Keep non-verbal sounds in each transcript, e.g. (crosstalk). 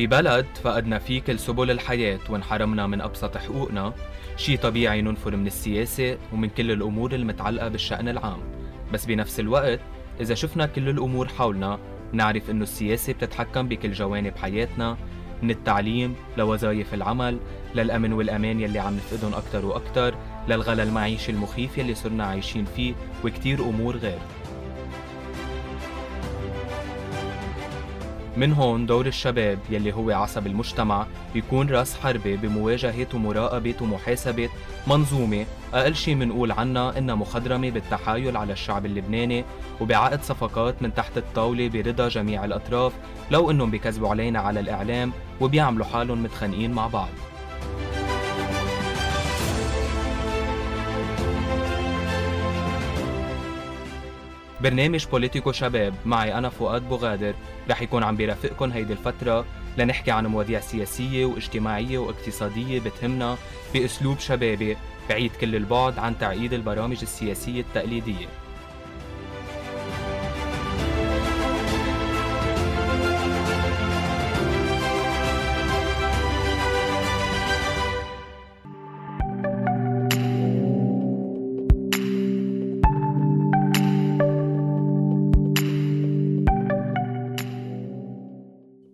ببلد فقدنا فيه كل سبل الحياة وانحرمنا من أبسط حقوقنا. شي طبيعي ننفر من السياسة ومن كل الأمور المتعلقة بالشأن العام. بس بنفس الوقت إذا شفنا كل الأمور حولنا نعرف إنه السياسة بتتحكم بكل جوانب حياتنا من التعليم لوظائف العمل للأمن والأمان يلي عم نفقدهم أكتر وأكتر للغلا المعيشي المخيف يلي صرنا عايشين فيه وكتير أمور غير. من هون دور الشباب يلي هو عصب المجتمع بيكون رأس حربة بمواجهة ومراقبة ومحاسبة. منظومة أقل شي منقول عنها إنها مخضرمة بالتحايل على الشعب اللبناني وبعقد صفقات من تحت الطاولة برضا جميع الأطراف لو إنهم بيكذبوا علينا على الإعلام وبيعملوا حالهم متخانقين مع بعض. برنامج بوليتيكو شباب. معي أنا فؤاد بوغادر. رح يكون عم بيرافقكم هيدي الفترة لنحكي عن مواضيع سياسية واجتماعية واقتصادية بتهمنا بأسلوب شبابي. بعيد كل البعد عن تعقيد البرامج السياسية التقليدية.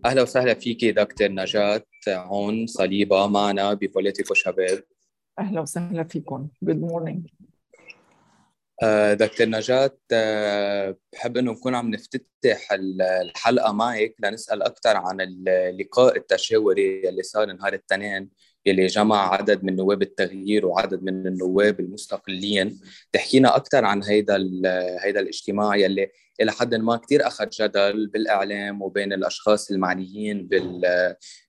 أهلا وسهلا فيك دكتور نجاة عون صليبا معنا ببوليتيكو شباب أهلا وسهلا فيكم. good morning دكتور نجاة آه، بحب إنه نكون عم نفتتح الحلقة معك لنسأل أكثر عن اللقاء التشاوري اللي صار نهار الاثنين. يلي جمع عدد من نواب التغيير وعدد من النواب المستقلين. تحكينا أكثر عن هيدا هيدا الاجتماع يلي إلى حد ما كثير أخذ جدل بالإعلام وبين الأشخاص المعنيين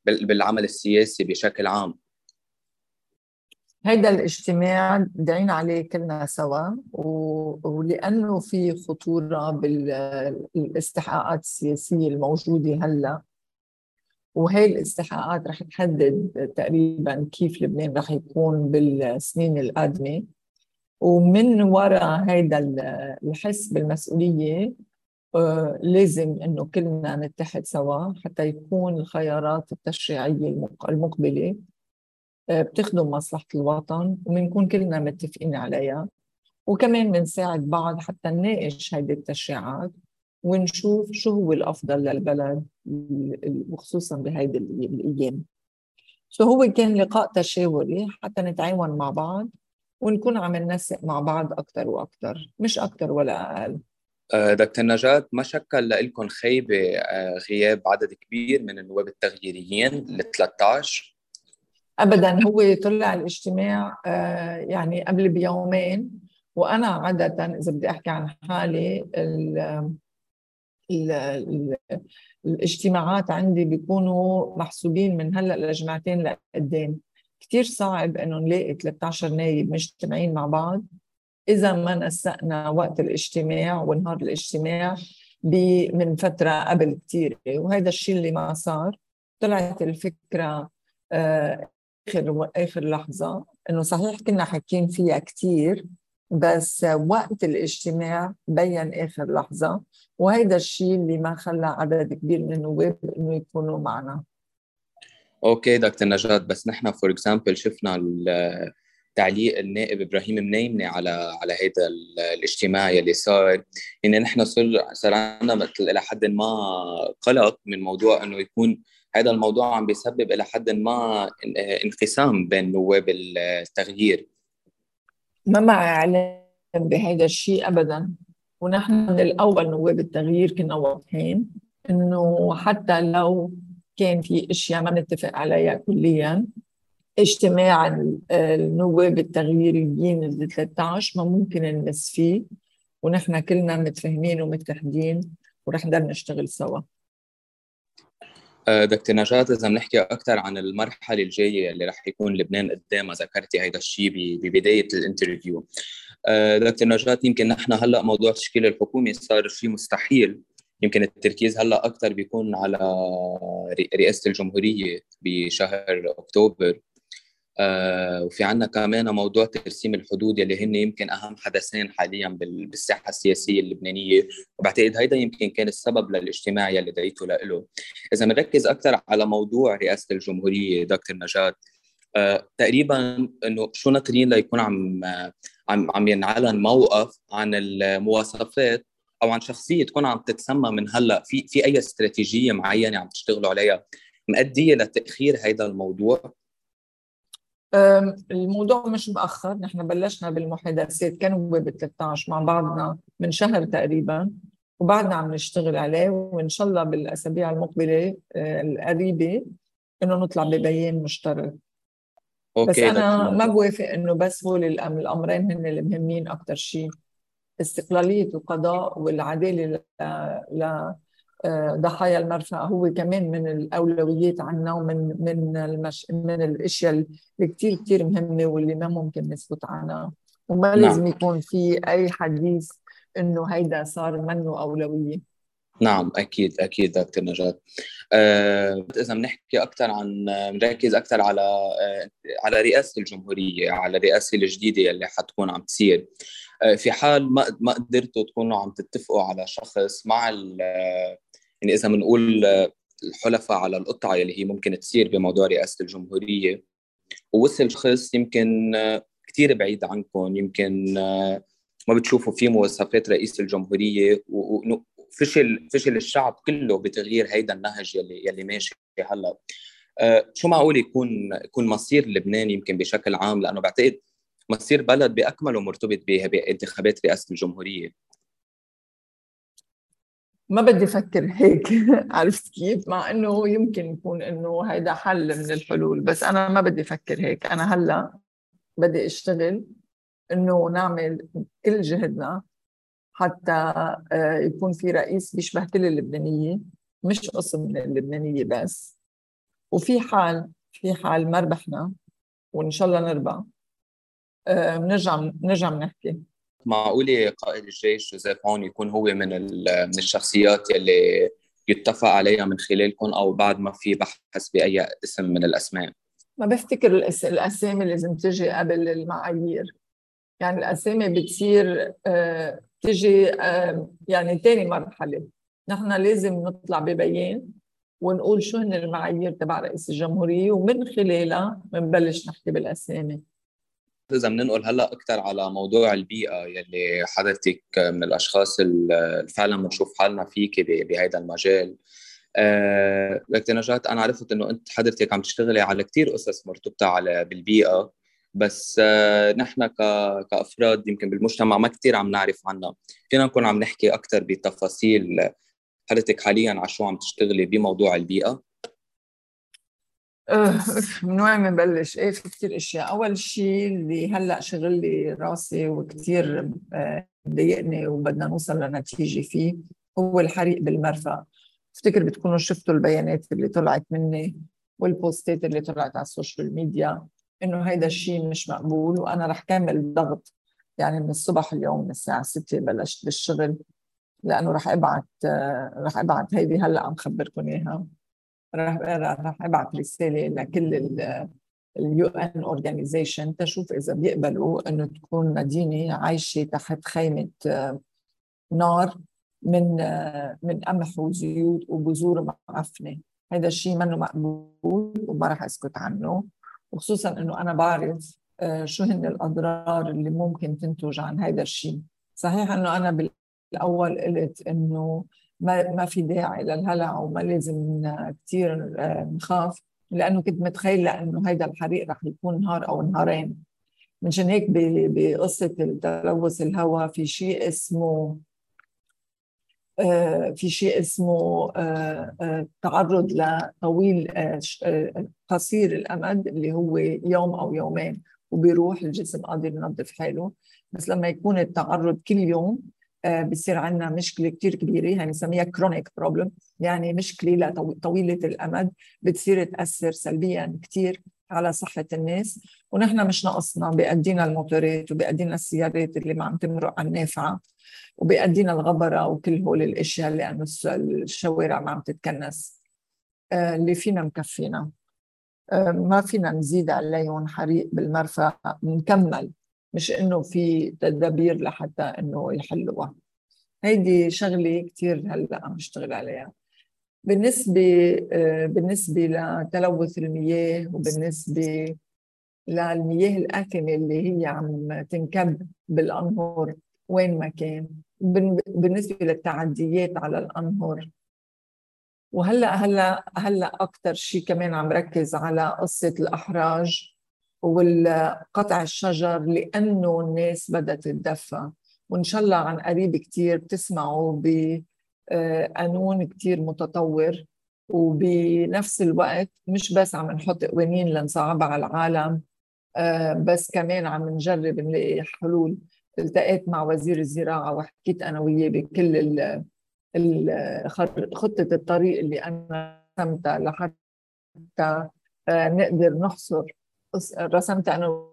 بالعمل السياسي بشكل عام. هيدا الاجتماع دعينا عليه كلنا سوا ولأنه في خطورة بالاستحقاقات السياسية الموجودة هلأ. وهي الاستحقاقات رح تحدد تقريبا كيف لبنان رح يكون بالسنين القادمة. ومن وراء هيدا الحس بالمسؤولية آه، لازم إنه كلنا نتحد سوا حتى يكون الخيارات التشريعية المقبلة آه، بتخدم مصلحة الوطن وبنكون كلنا متفقين عليها. وكمان بنساعد بعض حتى نناقش هيدي التشريعات. ونشوف شو هو الأفضل للبلد وخصوصا بهيدي الأيام. سو هو كان لقاء تشاوري حتى نتعاون مع بعض ونكون عم ننسق مع بعض أكثر وأكثر مش أكثر ولا أقل. آه، دكتور نجاة ما شكل لكم خيبة آه، غياب عدد كبير من النواب التغييريين ل 13 ابدا هو طلع الاجتماع آه، يعني قبل بيومين وأنا عادة إذا بدي أحكي عن حالي الاجتماعات عندي بيكونوا محسوبين من هلأ لجمعتين لقدام. كثير صعب إنه نلاقي 13 نايب مجتمعين مع بعض. إذا ما نسقنا وقت الاجتماع ونهار الاجتماع من فترة قبل كثير وهذا الشيء اللي ما صار. طلعت الفكرة آه، آخر آخر لحظة إنه صحيح كنا حاكين فيها كثير بس وقت الاجتماع بين آخر لحظة وهيدا الشيء اللي ما خلى عدد كبير من النواب إنه يكونوا معنا. okay دكتور نجاة بس نحن for example شفنا تعليق النائب إبراهيم منيمني على على هذا الاجتماع يلي صار يعني نحن صار صار عندنا مثل إلى حد ما قلق من موضوع إنه يكون هذا الموضوع عم بيسبب إلى حد ما إنقسام بين نواب التغيير. ما مع إعلام بهذا الشيء ابدا. ونحن من الأول نواب التغيير كنا واضحين إنه حتى لو كان في أشياء ما بنتفق عليها كليا اجتماع النواب التغييريين ال 13 ما ممكن نمس فيه. ونحن كلنا متفاهمين ومتحدين ورح نضل نشتغل سوا. آه، دكتور نجاة إذا بنحكي أكثر عن المرحلة الجاية اللي رح يكون لبنان قدامها ذكرتي هيدا الشيء ببداية الانترفيو. آه، دكتور نجاة يمكن نحن هلأ موضوع تشكيل الحكومة صار شيء مستحيل. يمكن التركيز هلأ أكثر بيكون على رئاسة الجمهورية بشهر أكتوبر. آه وفي عنا كمان موضوع ترسيم الحدود يلي هن يمكن أهم حدثين حاليا بالساحة السياسية اللبنانية. وبعتقد هيدا يمكن كان السبب للاجتماع يلي دعيته له إذا بنركز أكثر على موضوع رئاسة الجمهورية دكتور نجاة آه تقريبا إنه شو ناطرين ليكون عم عم عم ينعلن موقف عن المواصفات أو عن شخصية تكون عم تتسمى من هلأ. في في أي استراتيجية معينة عم تشتغلوا عليها؟ مؤديه لتأخير هذا الموضوع؟ الموضوع مش مأخر. نحن بلشنا بالمحادثات كانوا بال 13 مع بعضنا من شهر تقريبا وبعدنا عم نشتغل عليه وإن شاء الله بالأسابيع المقبلة آه، القريبة إنه نطلع ببيان مشترك. أوكي بس أنا ما بوافق إنه بس هول الأمرين هن المهمين أكثر شيء استقلالية القضاء والعدالة ل ضحايا المرفأ هو كمان من الأولويات عنا ومن من المش من الأشياء اللي كثير كثير مهمة واللي ما ممكن نسكت عنها. وما نعم. لازم يكون في أي حديث إنه هيدا صار منه أولوية. نعم أكيد أكيد دكتور نجاة. آه إذا بنحكي أكثر عن بنركز أكثر على آه على رئاسة الجمهورية على الرئاسة الجديدة اللي حتكون عم تصير. آه في حال ما ما قدرتوا تكونوا عم تتفقوا على شخص مع يعني إذا بنقول الحلفاء على القطعة اللي هي ممكن تصير بموضوع رئاسة الجمهورية ووصل شخص يمكن كثير بعيد عنكم يمكن ما بتشوفوا فيه مواصفات رئيس الجمهورية وفشل فشل الشعب كله بتغيير هيدا النهج يلي يلي ماشي هلأ. شو معقول يكون يكون مصير لبنان يمكن بشكل عام؟ لأنه بعتقد مصير بلد باكمله مرتبط بانتخابات رئاسة الجمهورية. ما بدي أفكر هيك. (laughs) عرفت كيف؟ مع إنه يمكن يكون إنه هيدا حل من الحلول بس أنا ما بدي أفكر هيك. أنا هلأ بدي أشتغل إنه نعمل كل جهدنا حتى آه، يكون في رئيس بيشبه كل اللبنانية مش قسم من اللبنانية بس. وفي حال في حال ما ربحنا وإن شاء الله نربح. بنرجع آه، بنرجع بنحكي. معقولة قائد الجيش جوزيف هون يكون هو من من الشخصيات يلي يتفق عليها من خلالكم أو بعد ما في بحث بأي اسم من الأسماء؟ ما بفتكر الأسامي لازم تجي قبل المعايير. يعني الأسامي بتصير آه، تجي يعني ثاني مرحلة. نحن لازم نطلع ببيان ونقول شو هن المعايير تبع رئيس الجمهورية ومن خلالها بنبلش نحكي بالأسامي. إذا بننقل هلأ أكثر على موضوع البيئة يلي حضرتك من الأشخاص اللي فعلا بنشوف حالنا فيك بهذا المجال. أه نجاة أنا عرفت إنه أنت حضرتك عم تشتغلي على كثير قصص مرتبطة على بالبيئة بس أه نحن كأفراد يمكن بالمجتمع ما كثير عم نعرف عنها. فينا نكون عم نحكي أكثر بتفاصيل حضرتك حاليا على شو عم تشتغلي بموضوع البيئة. آه، من وين بنبلش؟ إيه في كثير أشياء، أول شيء اللي هلأ شغل لي راسي وكثير آه، مضايقني وبدنا نوصل لنتيجة فيه هو الحريق بالمرفأ، بفتكر بتكونوا شفتوا البيانات اللي طلعت مني والبوستات اللي طلعت على ال social media إنه هيدا الشيء مش مقبول وأنا رح كمل ضغط. يعني من الصبح اليوم من الساعة 6 بلشت بالشغل لأنه رح أبعت آه، رح أبعت هيدي هلأ عم خبركم إياها. راح راح ابعث رسالة لكل ال UN organization تشوف إذا بيقبلوا إنه تكون مدينة عايشة تحت خيمة آه، نار من آه، من قمح وزيوت وبذور معفنه هذا الشيء منه مقبول وما راح أسكت عنه. وخصوصا إنه أنا بعرف آه، شو هن الأضرار اللي ممكن تنتج عن هذا الشيء صحيح إنه أنا بالأول قلت إنه ما ما في داعي للهلع وما لازم كثير آه، نخاف لأنه كنت متخيله انه هيدا الحريق رح يكون نهار أو نهارين. منشان هيك بقصة تلوث الهواء في شيء اسمه آه، في شيء اسمه آه، تعرض لطويل قصير الأمد اللي هو يوم أو يومين وبيروح الجسم قادر ينظف حاله. بس لما يكون التعرض كل يوم بصير عندنا مشكلة كثير كبيرة يعني نسميها chronic problem يعني مشكلة طويلة الأمد بتصير تأثر سلبيا كثير على صحة الناس. ونحن مش ناقصنا بيأدينا الموتورات وبيأدينا السيارات اللي ما عم تمرق على النافعة وبيأدينا الغبرة وكل هول الأشياء اللي الشوارع ما عم تتكنس. آه، اللي فينا مكفينا. ما فينا نزيد عليهم حريق بالمرفأ نكمل. مش إنه في تدابير لحتى إنه يحلوها. هيدي شغلة كثير هلأ عم بشتغل عليها. بالنسبة بالنسبة لتلوث المياه وبالنسبة للمياه الآثمة اللي هي عم تنكب بالأنهر وين ما كان بالنسبة للتعديات على الأنهر وهلأ هلأ هلأ أكثر شيء كمان عم ركز على قصة الأحراج. والقطع الشجر لأنه الناس بدها تتدفى وإن شاء الله عن قريب كثير بتسمعوا بقانون كثير متطور. وبنفس الوقت مش بس عم نحط قوانين لنصعبها على العالم آه، بس كمان عم نجرب نلاقي حلول. التقيت مع وزير الزراعة وحكيت أنا وياه بكل خطة الطريق اللي أنا رسمتها لحتى آه، نقدر نحصر رسمت أنا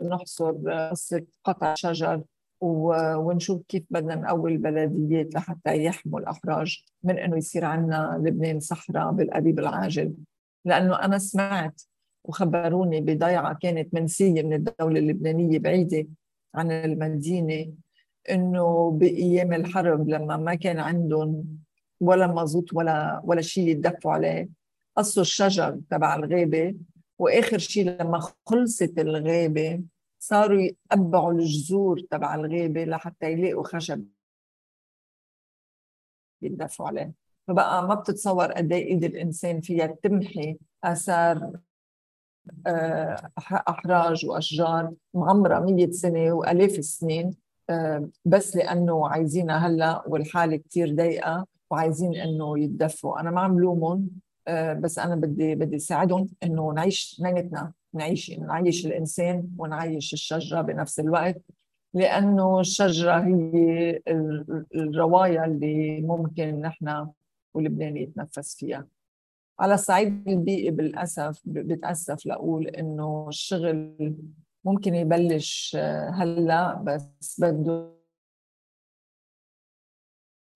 نحصر قصة قطع شجر ونشوف كيف بدنا نقوي البلديات لحتى يحموا الأحراج من إنه يصير عندنا لبنان صحراء بالقريب العاجل. لأنه أنا سمعت وخبروني بضيعة كانت منسية من الدولة اللبنانية بعيدة عن المدينة إنه بأيام الحرب لما ما كان عندهم ولا مازوت ولا ولا شيء يتدفوا عليه قصوا الشجر تبع الغابة وآخر شيء لما خلصت الغابة صاروا يقبعوا الجذور تبع الغابة لحتى يلاقوا خشب يتدفوا عليه. فبقى ما بتتصور قد إيه إيد الإنسان فيها تمحي آثار آه، أحراج وأشجار معمره 100 سنة وألاف السنين آه، بس لأنه عايزينها هلأ والحالة كثير ضيقة وعايزين إنه يتدفوا. أنا ما عم لومهم. بس أنا بدي بدي ساعدهم إنه نعيش اثنيناتنا نعيش نعيش الإنسان ونعيش الشجرة بنفس الوقت لأنه الشجرة هي الروايه اللي ممكن نحن ولبنان يتنفس فيها. على الصعيد البيئي بالأسف بتأسف لأقول إنه الشغل ممكن يبلش آه، هلأ بس بده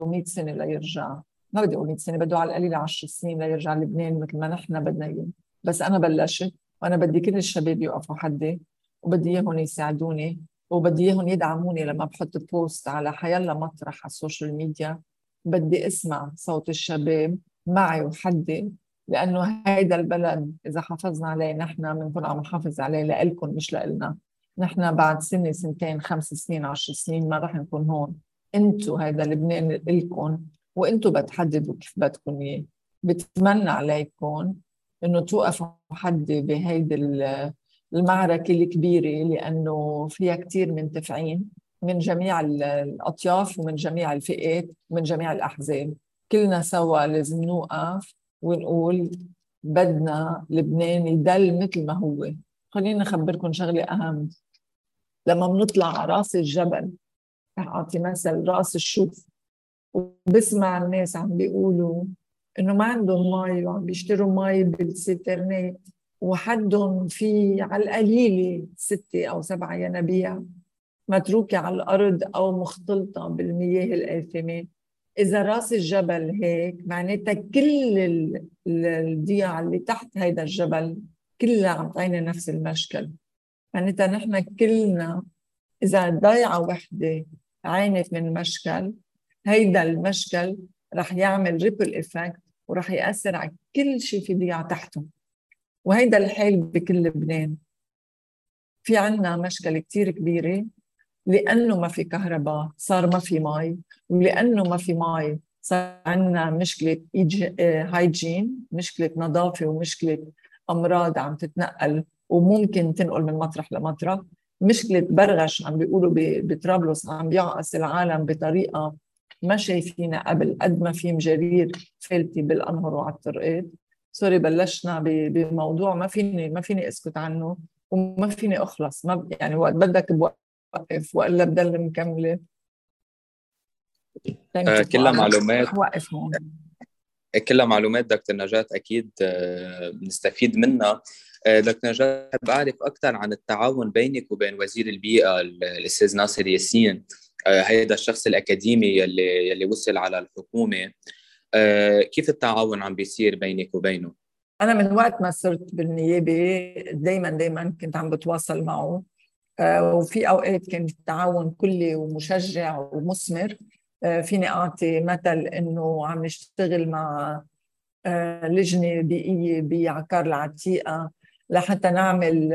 100 سنة ليرجع. ما بدي أقول 100 سنة بده على القليل 10 سنين ليرجع لبنان مثل ما نحن بدنا إياه. بس أنا بلشت وأنا بدي كل الشباب يوقفوا حدي وبدي إياهم يساعدوني وبدي إياهم يدعموني لما بحط post على حيلا مطرح على ال social media. بدي أسمع صوت الشباب معي وحدي لأنه هيدا البلد إذا حافظنا عليه نحن بنكون عم نحافظ عليه لإلكم مش لإلنا. نحن بعد سنة سنتين خمس سنين عشر سنين ما رح نكون هون. انتو هيدا لبنان إلكم وانتو بتحددوا كيف بدكم إياه. بتمنى عليكم إنه توقفوا حدي بهيدي المعركة الكبيرة لأنه فيها كثير منتفعين من جميع الأطياف ومن جميع الفئات ومن جميع الأحزاب. كلنا سوا لازم نوقف ونقول بدنا لبنان يضل مثل ما هو. خليني أخبركم شغلة أهم. لما بنطلع على رأس الجبل رح أعطي مثل رأس الشوف. وبسمع الناس عم بيقولوا إنه ما عندهم مي وعم بيشتروا مي بالسيترنات وحدهم في على القليلة ستة أو سبعة ينابيع متروكة على الأرض أو مختلطة بالمياه الآثمة. إذا رأس الجبل هيك معناتها كل الضياع اللي تحت هيدا الجبل كلها عم تعينا نفس المشكل. معناتها نحن كلنا إذا ضيعة وحدة عانت من مشكل هيدا المشكل رح يعمل ripple effect ورح يأثر على كل شيء في ضياع تحته. وهيدا الحال بكل لبنان. في عنا مشكلة كتير كبيرة. لأنه ما في كهرباء صار ما في مي. ولأنه ما في مي صار عندنا مشكلة hygiene مشكلة نظافة ومشكلة أمراض عم تتنقل وممكن تنقل من مطرح لمطرح. مشكلة برغش عم بيقولوا بطرابلس عم بيعقص العالم بطريقة ما شايفينها قبل قد ما في مجارير فالتي بالانهر وعلى الطرقات sorry بلشنا بموضوع ما فيني ما فيني أسكت عنه وما فيني أخلص. ما يعني وقت بدك بوقت وقف وإلا بضل مكملة. آه كلها معلومات. وقف هون. كلها معلومات دكتور نجاة أكيد آه، بنستفيد منها. آه، دكتور نجاة بحب أعرف أكثر عن التعاون بينك وبين وزير البيئة الأستاذ ناصر ياسين. آه، هيدا الشخص الأكاديمي يلي يلي وصل على الحكومة. كيف التعاون عم بيصير بينك وبينه؟ أنا من وقت ما صرت بالنيابة دائما دائما كنت عم بتواصل معه. آه، وفي أوقات كان التعاون كلي ومشجع ومثمر. آه، فيني اعطي مثل إنه عم نشتغل مع آه، لجنة بيئية بعكار العتيقة لحتى نعمل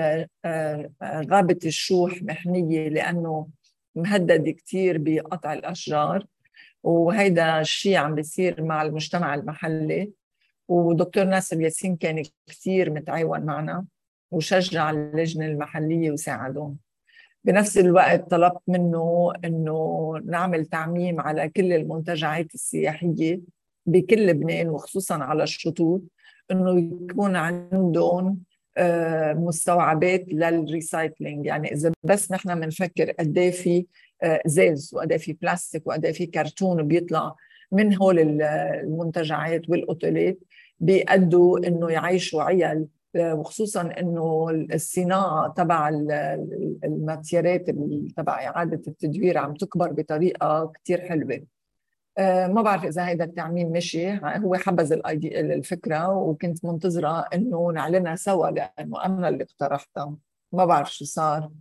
غابة الشوح محمية لأنه مهدد كثير بقطع الأشجار وهيدا الشيء عم بيصير مع المجتمع المحلي. ودكتور ناصر ياسين كان كثير متعاون معنا وشجع اللجنة المحلية وساعدهم بنفس الوقت طلبت منه إنه نعمل تعميم على كل المنتجعات السياحية بكل لبنان وخصوصا على الشطوط إنه يكون عندهم مستوعبات لل recycling يعني إذا بس نحن بنفكر قد إيه في آه، ازاز وقد إيه في بلاستيك وقد إيه في كرتون بيطلع من هول المنتجعات والأوتيلات بيأدوا إنه يعيشوا عيال وخصوصا إنه الصناعة تبع الماتيرات تبع إعادة التدوير عم تكبر بطريقة كثير حلوة. آه، ما بعرف إذا هيدا التعميم مشي. هو حبز الفكرة وكنت منتظرة إنه نعلنها سوا لأنه أنا اللي اقترحتها. ما بعرف شو صار.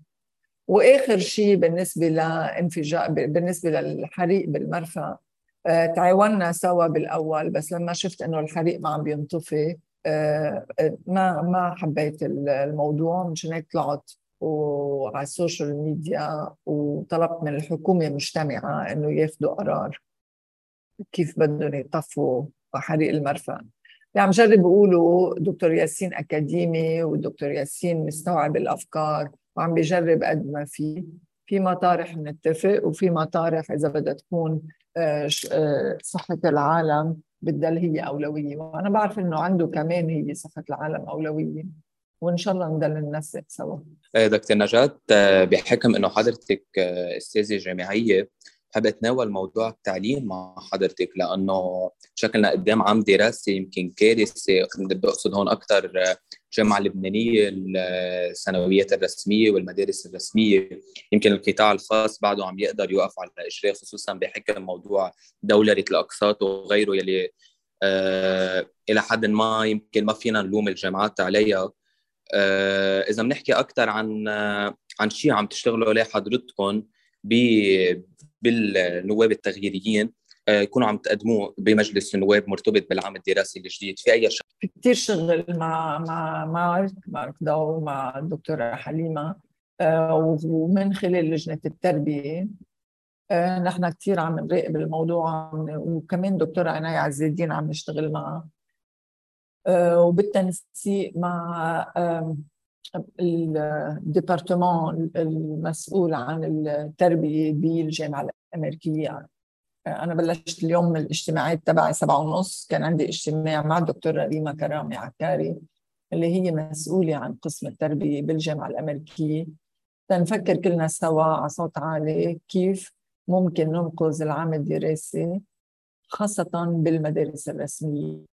وآخر شيء بالنسبة لانفجار بالنسبة للحريق بالمرفأ آه، تعاوننا سوا بالأول بس لما شفت إنه الحريق ما عم بينطفي آه، ما ما حبيت الموضوع. مشان هيك طلعت وعلى السوشيال ميديا وطلبت من الحكومة مجتمعه إنه ياخذوا قرار. كيف بدهم يطفوا حريق المرفأ. اللي عم جرب اقوله دكتور ياسين أكاديمي ودكتور ياسين مستوعب الأفكار وعم بيجرب قد ما في. في مطارح بنتفق وفي مطارح إذا بدها تكون آه، آه، صحة العالم بتضل هي أولوية. وأنا بعرف إنه عنده كمان هي صحة العالم أولوية. وإن شاء الله نضل ننسق سوا. آه، دكتور نجاة بحكم إنه حضرتك أستاذة جامعية بحب اتناول موضوع التعليم مع حضرتك لأنه شكلنا قدام عام دراسي يمكن كارثة. أقصد هون أكثر الجامعة اللبنانيه الثانويات الرسمية والمدارس الرسمية. يمكن القطاع الخاص بعده عم يقدر يوقف على اجريه خصوصا بحكم موضوع دولره الأقساط وغيره يلي آه إلى حد ما يمكن ما فينا نلوم الجامعات عليها. آه إذا بنحكي أكثر عن آه عن شيء عم تشتغلوا عليه حضرتكم بالنواب التغييريين آه، يكونوا عم تقدموه بمجلس النواب مرتبط بالعام الدراسي الجديد. في أي شيء في كثير شغل مع مع مارك مارك داو مع الدكتوره حليمة آه، ومن خلال لجنة التربية. آه، نحن كثير عم نراقب الموضوع وكمان دكتورة عناية عز الدين عم نشتغل معها. وبالتنسيق مع الديبارتمون المسؤول عن التربية بالجامعة الأمريكية. أنا بلشت اليوم الاجتماعات تبعي سبعة ونص. كان عندي اجتماع مع الدكتورة ريما كرامي عكاري اللي هي مسؤولة عن قسم التربية بالجامعة الأمريكية. تنفكر كلنا سوا على صوت عالي كيف ممكن ننقذ العام الدراسي خاصة بالمدارس الرسمية.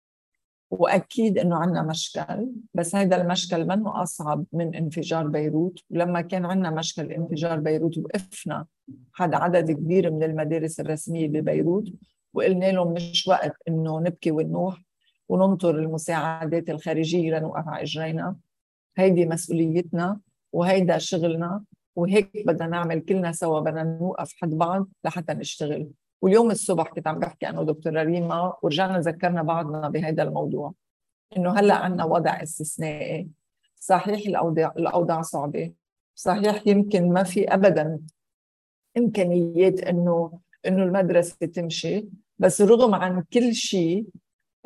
وأكيد إنه عندنا مشكل بس هذا المشكل منه أصعب من انفجار بيروت؟ ولما كان عندنا مشكل انفجار بيروت وقفنا حد عدد كبير من المدارس الرسمية ببيروت وقلنا لهم مش وقت إنه نبكي ونوح وننطر المساعدات الخارجية لنوقف على إجرينا. هيدي مسؤوليتنا وهيدا شغلنا وهيك بدنا نعمل كلنا سوا بدنا نوقف حد بعض لحتى نشتغل. واليوم الصبح كنت عم بحكي أنا ودكتوره ريما ورجعنا ذكرنا بعضنا بهذا الموضوع إنه هلأ عندنا وضع استثنائي. صحيح الاوضاع الأوضاع صعبة. صحيح يمكن ما في ابدا إمكانيات انه إنه المدرسة تمشي بس رغم عن كل شيء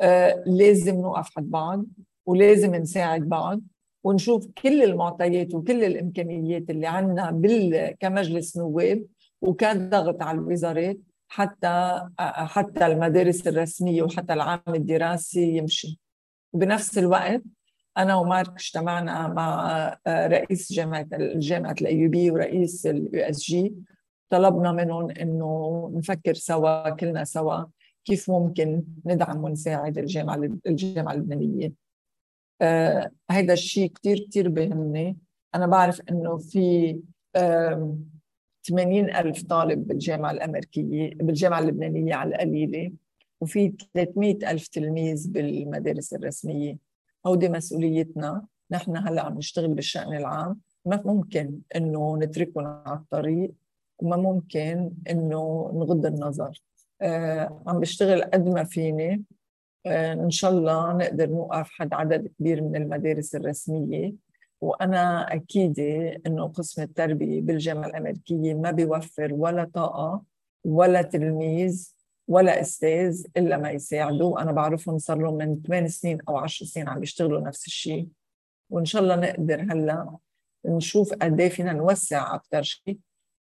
آه لازم نوقف حد بعض ولازم نساعد بعض ونشوف كل المعطيات وكل الإمكانيات اللي عندنا كمجلس نواب وكان ضغط على الوزارات حتى حتى المدارس الرسمية وحتى العام الدراسي يمشي. وبنفس الوقت أنا ومارك اجتمعنا مع رئيس جامعة جامعة ال AUB ورئيس ال USJ طلبنا منهم إنه نفكر سوا كلنا سوا كيف ممكن ندعم ونساعد الجامعة الجامعة اللبنانية. هيدا الشيء كثير كثير بيهمني أنا بعرف إنه في 80 ألف طالب بالجامعة الأمريكية بالجامعة اللبنانية على القليلة وفي 300 ألف تلميذ بالمدارس الرسمية. هودي مسؤوليتنا نحن هلأ عم نشتغل بالشأن العام. ما ممكن إنه نتركهم على الطريق وما ممكن إنه نغض النظر. آه عم بشتغل قد ما فيني. آه إن شاء الله نقدر نوقف حد عدد كبير من المدارس الرسمية. وأنا أكيدة إنه قسم التربية بالجامعة الأمريكية ما بيوفر ولا طاقة ولا تلميذ ولا أستاذ إلا ما يساعدوا. أنا بعرفهم صار لهم من 8 سنين أو 10 سنين عم يشتغلوا نفس الشيء. وإن شاء الله نقدر هلأ نشوف قد إيه فينا نوسع أكثر شيء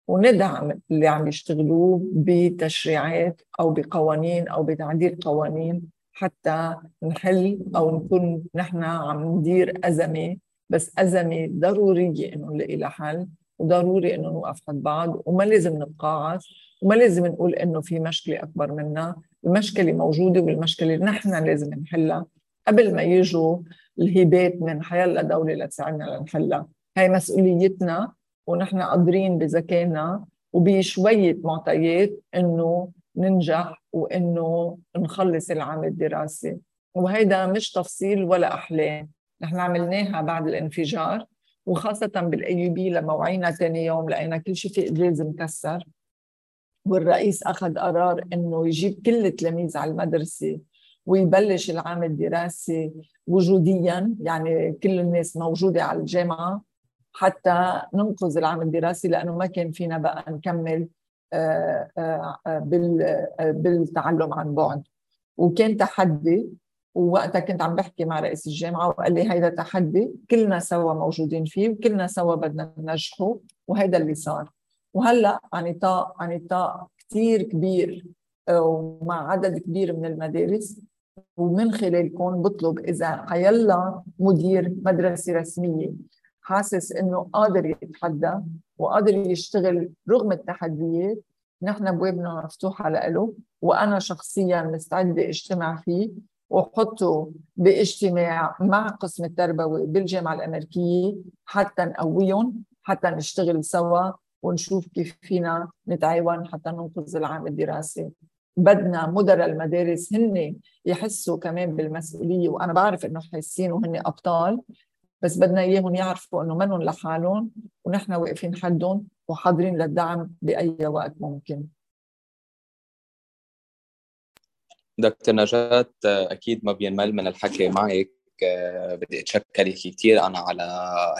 وندعم اللي عم يشتغلوه بتشريعات أو بقوانين أو بتعديل قوانين حتى نحل أو نكون نحن عم ندير أزمة بس أزمة ضرورية إنه نلاقي لها حل وضروري إنه نوقف حد بعض وما لازم نتقاعس وما لازم نقول إنه في مشكلة أكبر منا. المشكلة موجودة والمشكلة نحن لازم نحلها. قبل ما يجوا الهبات من حيلا دولة لتساعدنا لنحلها. هاي مسؤوليتنا ونحن قادرين بذكائنا وبشوية معطيات إنه ننجح وإنه نخلص العام الدراسي. وهيدا مش تفصيل ولا أحلام. نحن عملناها بعد الانفجار وخاصة بال AUB لما وعينا ثاني يوم لقينا كل شيء في ازاز مكسر والرئيس أخذ قرار إنه يجيب كل التلاميذ على المدرسة ويبلش العام الدراسي وجوديا يعني كل الناس موجودة على الجامعة حتى ننقذ العام الدراسي لأنه ما كان فينا بقى نكمل آه، آه، آه، بالتعلم عن بعد. وكان تحدي ووقتها كنت عم بحكي مع رئيس الجامعة وقال لي هيدا تحدي كلنا سوا موجودين فيه وكلنا سوا بدنا ننجحه وهيدا اللي صار. وهلأ عن نطاق عن نطاق كثير كبير ومع عدد كبير من المدارس ومن خلالكم بطلب إذا حيلا مدير مدرسة رسمية حاسس إنه قادر يتحدى وقادر يشتغل رغم التحديات نحن أبوابنا مفتوحة له وأنا شخصيا مستعدة أجتمع فيه وحطه باجتماع مع قسم التربوي بالجامعة الأمريكية حتى نقويهم حتى نشتغل سوا ونشوف كيف فينا نتعاون حتى ننقذ العام الدراسي. بدنا مدراء المدارس هن يحسوا كمان بالمسؤولية وأنا بعرف إنه حاسين وهن أبطال بس بدنا إياهم يعرفوا إنه منهم لحالهم ونحن واقفين حدهم وحاضرين للدعم بأي وقت ممكن. دكتور نجاة أكيد ما بينمل من الحكي معك. بدي اتشكرك كثير أنا على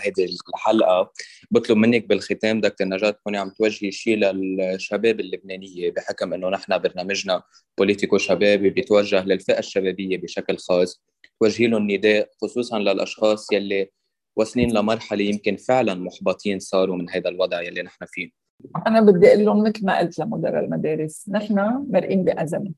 هذه الحلقة بطلب منك بالختام دكتور نجاة تكوني عم توجهي شيء للشباب اللبنانية بحكم إنه نحن برنامجنا بوليتيكو شبابي بيتوجه للفئة الشبابية بشكل خاص. توجهي لهم نداء خصوصا للأشخاص يلي واصلين لمرحلة يمكن فعلا محبطين صاروا من هذا الوضع يلي نحن فيه. أنا بدي أقول لهم مثل ما قلت لمدراء المدارس نحن مرقين بأزمة.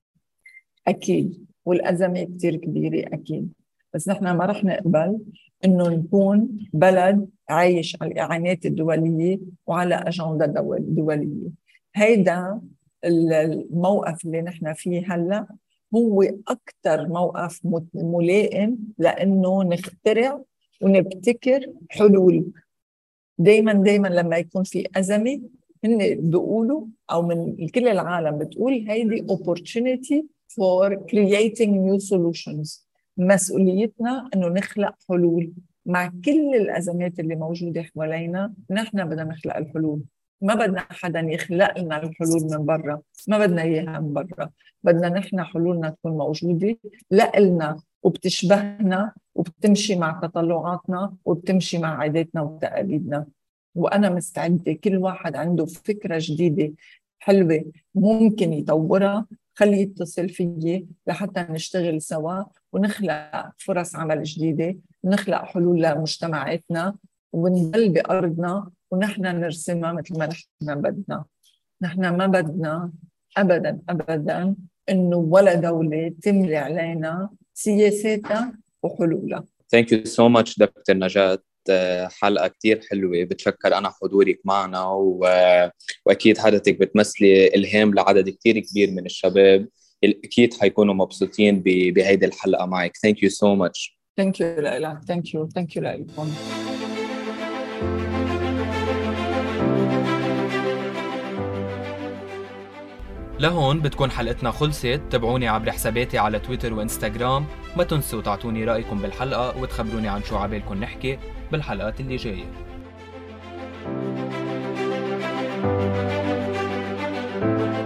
أكيد والأزمة كثير كبيرة أكيد. بس نحن ما رح نقبل إنه نكون بلد عايش على الإعانات الدولية وعلى أجندة دولية. هيدا الموقف اللي نحن فيه هلأ هو أكثر موقف ملائم لإنه نخترع ونبتكر حلول. دائما دائما لما يكون في أزمة هن بيقولوا أو من كل العالم بتقول هيدي opportunity for creating new solutions. مسؤوليتنا إنه نخلق حلول. مع كل الأزمات اللي موجودة حوالينا نحن بدنا نخلق الحلول. ما بدنا حدا يخلق لنا الحلول من برا. ما بدنا إياها من برا. بدنا نحن حلولنا تكون موجودة لنا وبتشبهنا وبتمشي مع تطلعاتنا وبتمشي مع عاداتنا وتقاليدنا. وأنا مستعدة كل واحد عنده فكرة جديدة حلوة ممكن يطورها خليه يتصل فيي لحتى نشتغل سوا ونخلق فرص عمل جديدة ونخلق حلول لمجتمعاتنا ونضل بأرضنا ونحن نرسمها مثل ما نحن بدنا. نحن ما بدنا ابدا ابدا إنه ولا دولة تملي علينا سياساتها وحلولها. thank you so much دكتور نجاة حلقة كتير حلوة بتشكر أنا حضورك معنا و... وأكيد حضرتك بتمثلي إلهام لعدد كتير كبير من الشباب. أكيد حيكونوا مبسوطين ب... بهيدي الحلقة معك. thank you so much thank you لك thank you thank you لكم لهون بتكون حلقتنا خلصت. تابعوني عبر حساباتي على تويتر وإنستغرام. ما تنسوا تعطوني رأيكم بالحلقة وتخبروني عن شو عبالكم نحكي. بالحلقات اللي جاية. thank you